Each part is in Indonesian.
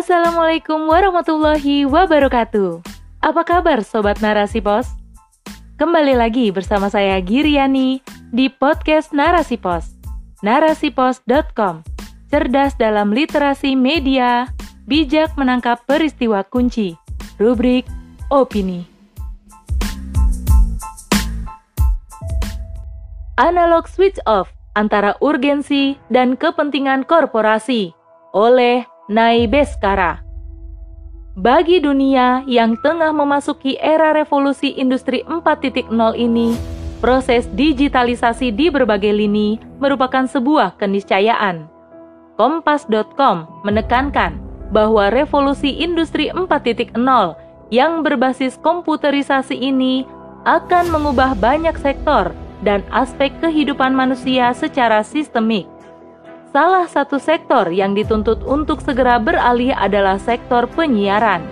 Assalamualaikum warahmatullahi wabarakatuh. Apa kabar Sobat Narasi Pos? Kembali lagi bersama saya Giriani di podcast Narasi Pos. Narasipos.com Cerdas dalam literasi media, bijak menangkap peristiwa kunci. Rubrik Opini. Analog switch off antara urgensi dan kepentingan korporasi oleh Nai Beskara. Bagi dunia yang tengah memasuki era revolusi industri 4.0 ini, proses digitalisasi di berbagai lini merupakan sebuah keniscayaan. Kompas.com menekankan bahwa revolusi industri 4.0 yang berbasis komputerisasi ini akan mengubah banyak sektor dan aspek kehidupan manusia secara sistemik. Salah satu sektor yang dituntut untuk segera beralih adalah sektor penyiaran.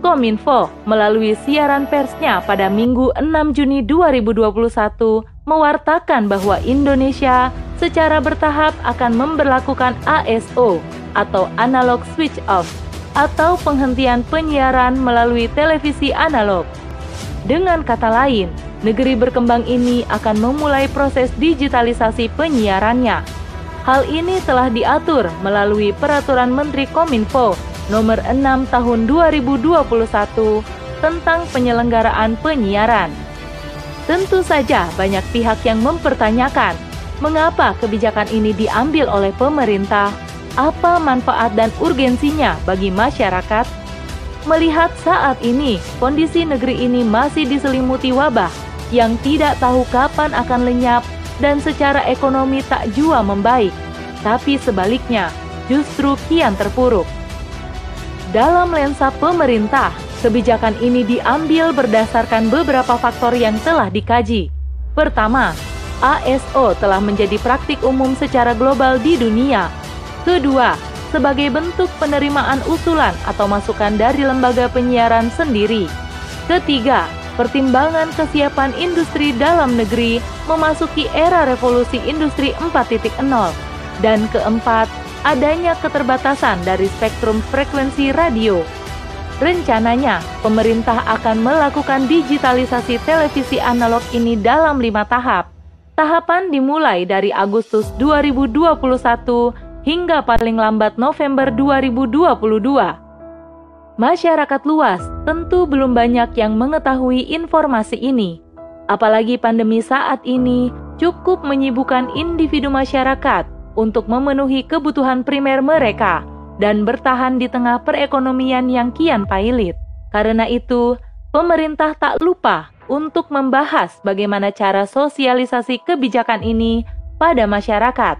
Kominfo melalui siaran persnya pada Minggu 6 Juni 2021 mewartakan bahwa Indonesia secara bertahap akan memberlakukan ASO atau Analog Switch Off atau penghentian penyiaran melalui televisi analog. Dengan kata lain, negeri berkembang ini akan memulai proses digitalisasi penyiarannya. Hal ini telah diatur melalui Peraturan Menteri Kominfo Nomor 6 Tahun 2021 tentang penyelenggaraan penyiaran. Tentu saja banyak pihak yang mempertanyakan mengapa kebijakan ini diambil oleh pemerintah, apa manfaat dan urgensinya bagi masyarakat. Melihat saat ini kondisi negeri ini masih diselimuti wabah yang tidak tahu kapan akan lenyap dan secara ekonomi tak jua membaik, tapi sebaliknya justru kian terpuruk. Dalam lensa pemerintah, kebijakan ini diambil berdasarkan beberapa faktor yang telah dikaji. Pertama, ASO telah menjadi praktik umum secara global di dunia. Kedua, sebagai bentuk penerimaan usulan atau masukan dari lembaga penyiaran sendiri. Ketiga, pertimbangan kesiapan industri dalam negeri memasuki era revolusi industri 4.0. Dan keempat, adanya keterbatasan dari spektrum frekuensi radio. Rencananya, pemerintah akan melakukan digitalisasi televisi analog ini dalam lima tahap. Tahapan dimulai dari Agustus 2021 hingga paling lambat November 2022 masyarakat luas tentu belum banyak yang mengetahui informasi ini. Apalagi pandemi saat ini cukup menyibukkan individu masyarakat untuk memenuhi kebutuhan primer mereka dan bertahan di tengah perekonomian yang kian pailit. Karena itu, pemerintah tak lupa untuk membahas bagaimana cara sosialisasi kebijakan ini pada masyarakat.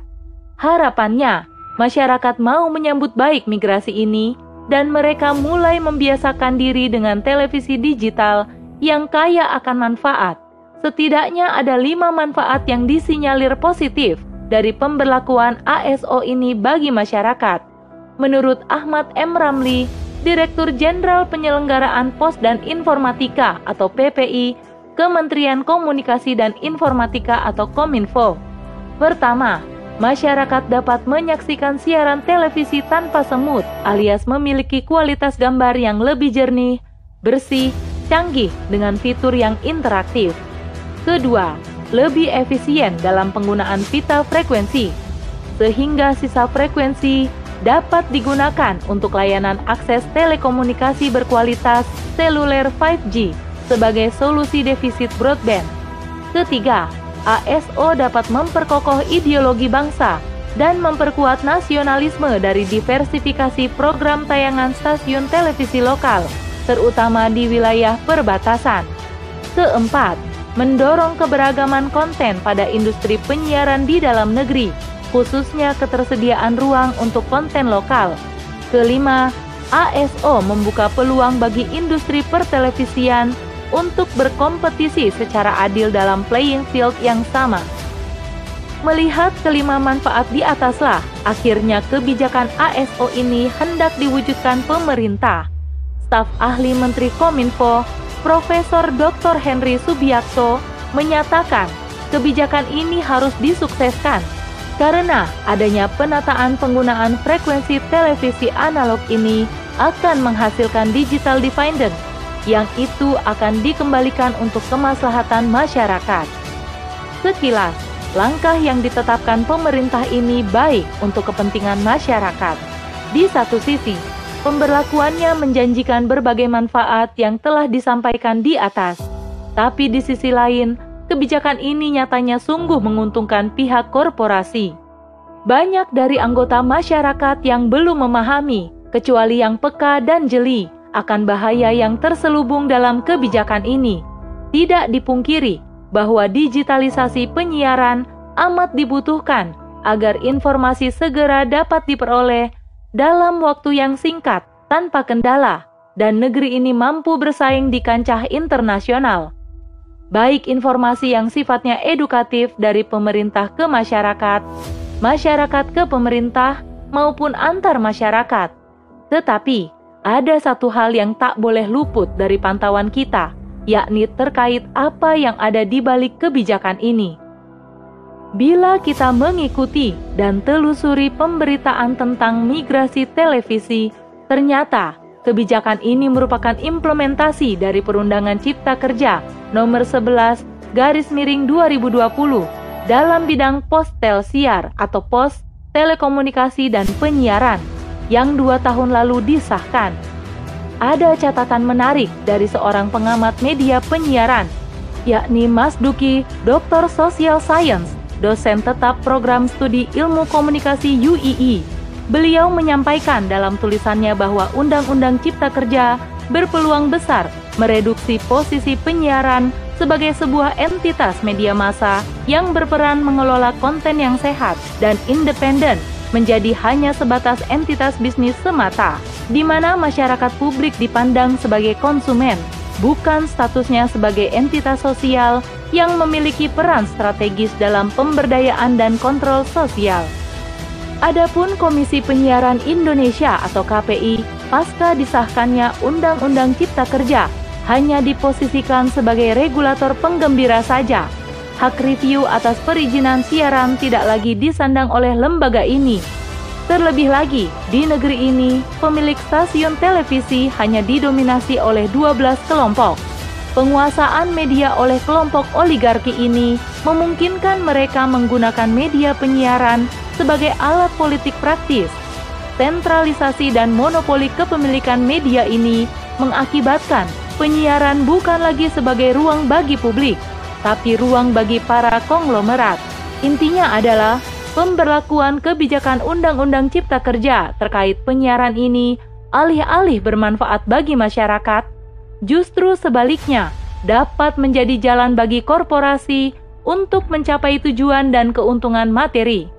Harapannya, masyarakat mau menyambut baik migrasi ini dan mereka mulai membiasakan diri dengan televisi digital yang kaya akan manfaat. Setidaknya ada lima manfaat yang disinyalir positif dari pemberlakuan ASO ini bagi masyarakat. Menurut Ahmad M. Ramli, Direktur Jenderal Penyelenggaraan Pos dan Informatika atau PPI, Kementerian Komunikasi dan Informatika atau Kominfo. Pertama, masyarakat dapat menyaksikan siaran televisi tanpa semut alias memiliki kualitas gambar yang lebih jernih, bersih, canggih dengan fitur yang interaktif. Kedua, lebih efisien dalam penggunaan vital frekuensi, sehingga sisa frekuensi dapat digunakan untuk layanan akses telekomunikasi berkualitas seluler 5G sebagai solusi defisit broadband. Ketiga, ASO dapat memperkokoh ideologi bangsa dan memperkuat nasionalisme dari diversifikasi program tayangan stasiun televisi lokal, terutama di wilayah perbatasan. Keempat, mendorong keberagaman konten pada industri penyiaran di dalam negeri, khususnya ketersediaan ruang untuk konten lokal. Kelima, ASO membuka peluang bagi industri pertelevisian untuk berkompetisi secara adil dalam playing field yang sama. Melihat kelima manfaat di ataslah, akhirnya kebijakan ASO ini hendak diwujudkan pemerintah. Staf ahli Menteri Kominfo, Profesor Dr. Henry Subiakto, menyatakan kebijakan ini harus disukseskan. Karena adanya penataan penggunaan frekuensi televisi analog ini akan menghasilkan digital dividend yang itu akan dikembalikan untuk kemaslahatan masyarakat. Sekilas, langkah yang ditetapkan pemerintah ini baik untuk kepentingan masyarakat. Di satu sisi, pemberlakuannya menjanjikan berbagai manfaat yang telah disampaikan di atas. Tapi di sisi lain, kebijakan ini nyatanya sungguh menguntungkan pihak korporasi. Banyak dari anggota masyarakat yang belum memahami, kecuali yang peka dan jeli, akan bahaya yang terselubung dalam kebijakan ini. Tidak dipungkiri bahwa digitalisasi penyiaran amat dibutuhkan agar informasi segera dapat diperoleh dalam waktu yang singkat tanpa kendala, dan negeri ini mampu bersaing di kancah internasional baik informasi yang sifatnya edukatif dari pemerintah ke masyarakat, masyarakat ke pemerintah, maupun antar masyarakat. Tetapi, ada satu hal yang tak boleh luput dari pantauan kita, yakni terkait apa yang ada di balik kebijakan ini. Bila kita mengikuti dan telusuri pemberitaan tentang migrasi televisi, ternyata Kebijakan ini merupakan implementasi dari Perundangan Cipta Kerja nomor 11 garis miring 2020 dalam bidang pos telsiar atau pos telekomunikasi dan penyiaran yang dua tahun lalu disahkan. Ada catatan menarik dari seorang pengamat media penyiaran, yakni Mas Duki, Doktor Social Science, dosen tetap program studi ilmu komunikasi UII Beliau menyampaikan dalam tulisannya bahwa Undang-Undang Cipta Kerja berpeluang besar mereduksi posisi penyiaran sebagai sebuah entitas media massa yang berperan mengelola konten yang sehat dan independen menjadi hanya sebatas entitas bisnis semata, di mana masyarakat publik dipandang sebagai konsumen, bukan statusnya sebagai entitas sosial yang memiliki peran strategis dalam pemberdayaan dan kontrol sosial. Adapun Komisi Penyiaran Indonesia atau KPI pasca disahkannya Undang-Undang Cipta Kerja hanya diposisikan sebagai regulator penggembira saja. Hak review atas perizinan siaran tidak lagi disandang oleh lembaga ini. Terlebih lagi, di negeri ini, pemilik stasiun televisi hanya didominasi oleh 12 kelompok. Penguasaan media oleh kelompok oligarki ini memungkinkan mereka menggunakan media penyiaran sebagai alat politik praktis. Sentralisasi dan monopoli kepemilikan media ini mengakibatkan penyiaran bukan lagi sebagai ruang bagi publik, tapi ruang bagi para konglomerat. Intinya adalah pemberlakuan kebijakan Undang-Undang Cipta Kerja terkait penyiaran ini alih-alih bermanfaat bagi masyarakat, justru sebaliknya dapat menjadi jalan bagi korporasi untuk mencapai tujuan dan keuntungan materi.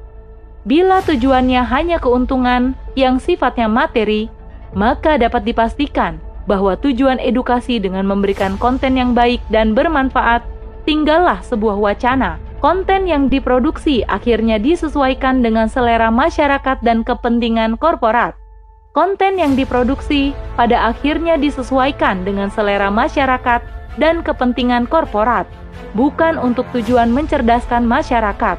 Bila tujuannya hanya keuntungan yang sifatnya materi, maka dapat dipastikan bahwa tujuan edukasi dengan memberikan konten yang baik dan bermanfaat tinggallah sebuah wacana. Konten yang diproduksi akhirnya disesuaikan dengan selera masyarakat dan kepentingan korporat. Konten yang diproduksi pada akhirnya disesuaikan dengan selera masyarakat dan kepentingan korporat, bukan untuk tujuan mencerdaskan masyarakat.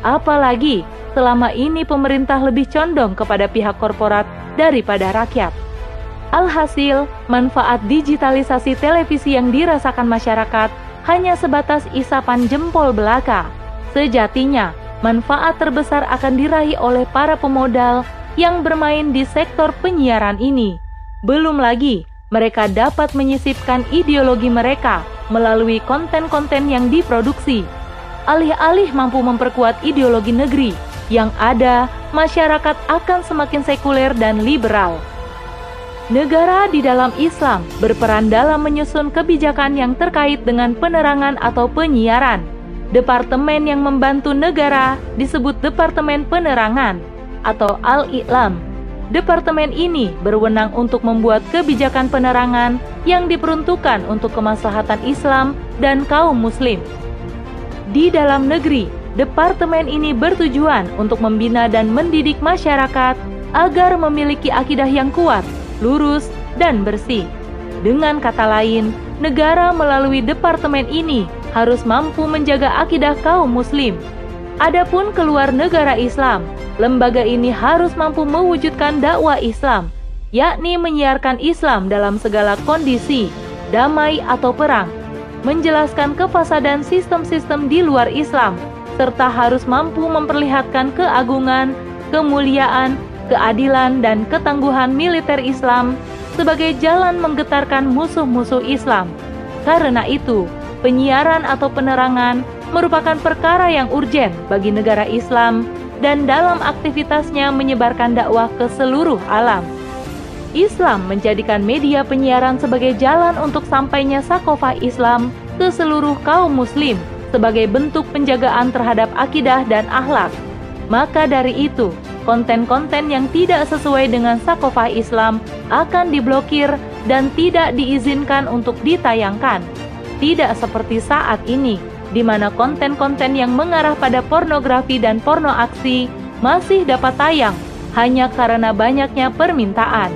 Apalagi selama ini pemerintah lebih condong kepada pihak korporat daripada rakyat. Alhasil, manfaat digitalisasi televisi yang dirasakan masyarakat hanya sebatas isapan jempol belaka. Sejatinya, manfaat terbesar akan diraih oleh para pemodal yang bermain di sektor penyiaran ini. Belum lagi, mereka dapat menyisipkan ideologi mereka melalui konten-konten yang diproduksi. Alih-alih mampu memperkuat ideologi negeri, yang ada, masyarakat akan semakin sekuler dan liberal. Negara di dalam Islam berperan dalam menyusun kebijakan yang terkait dengan penerangan atau penyiaran. Departemen yang membantu negara disebut Departemen Penerangan atau Al-I'lam. Departemen ini berwenang untuk membuat kebijakan penerangan yang diperuntukkan untuk kemaslahatan Islam dan kaum muslim. Di dalam negeri, Departemen ini bertujuan untuk membina dan mendidik masyarakat agar memiliki akidah yang kuat, lurus, dan bersih. Dengan kata lain, negara melalui departemen ini harus mampu menjaga akidah kaum muslim. Adapun keluar negara Islam, lembaga ini harus mampu mewujudkan dakwah Islam, yakni menyiarkan Islam dalam segala kondisi, damai atau perang, menjelaskan kefasadan sistem-sistem di luar Islam, serta harus mampu memperlihatkan keagungan, kemuliaan, keadilan, dan ketangguhan militer Islam sebagai jalan menggetarkan musuh-musuh Islam. Karena itu, penyiaran atau penerangan merupakan perkara yang urgen bagi negara Islam dan dalam aktivitasnya menyebarkan dakwah ke seluruh alam. Islam menjadikan media penyiaran sebagai jalan untuk sampainya sakofah Islam ke seluruh kaum muslim sebagai bentuk penjagaan terhadap akidah dan akhlak. Maka dari itu, konten-konten yang tidak sesuai dengan sakofah Islam akan diblokir dan tidak diizinkan untuk ditayangkan. Tidak seperti saat ini, di mana konten-konten yang mengarah pada pornografi dan porno aksi masih dapat tayang hanya karena banyaknya permintaan.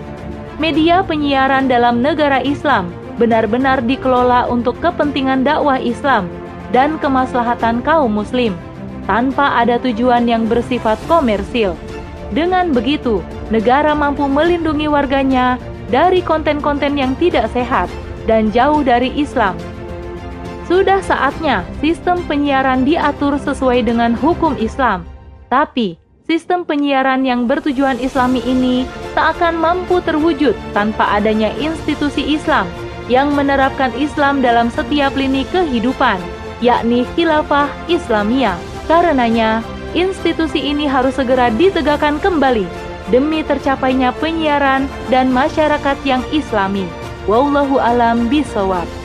Media penyiaran dalam negara Islam benar-benar dikelola untuk kepentingan dakwah Islam dan kemaslahatan kaum muslim tanpa ada tujuan yang bersifat komersil. Dengan begitu, negara mampu melindungi warganya dari konten-konten yang tidak sehat dan jauh dari Islam sudah saatnya sistem penyiaran diatur sesuai dengan hukum Islam. Tapi, sistem penyiaran yang bertujuan Islami ini tak akan mampu terwujud tanpa adanya institusi Islam yang menerapkan Islam dalam setiap lini kehidupan, yakni khilafah Islamiyah. Karenanya, institusi ini harus segera ditegakkan kembali demi tercapainya penyiaran dan masyarakat yang islami. Wallahu alam bisawab.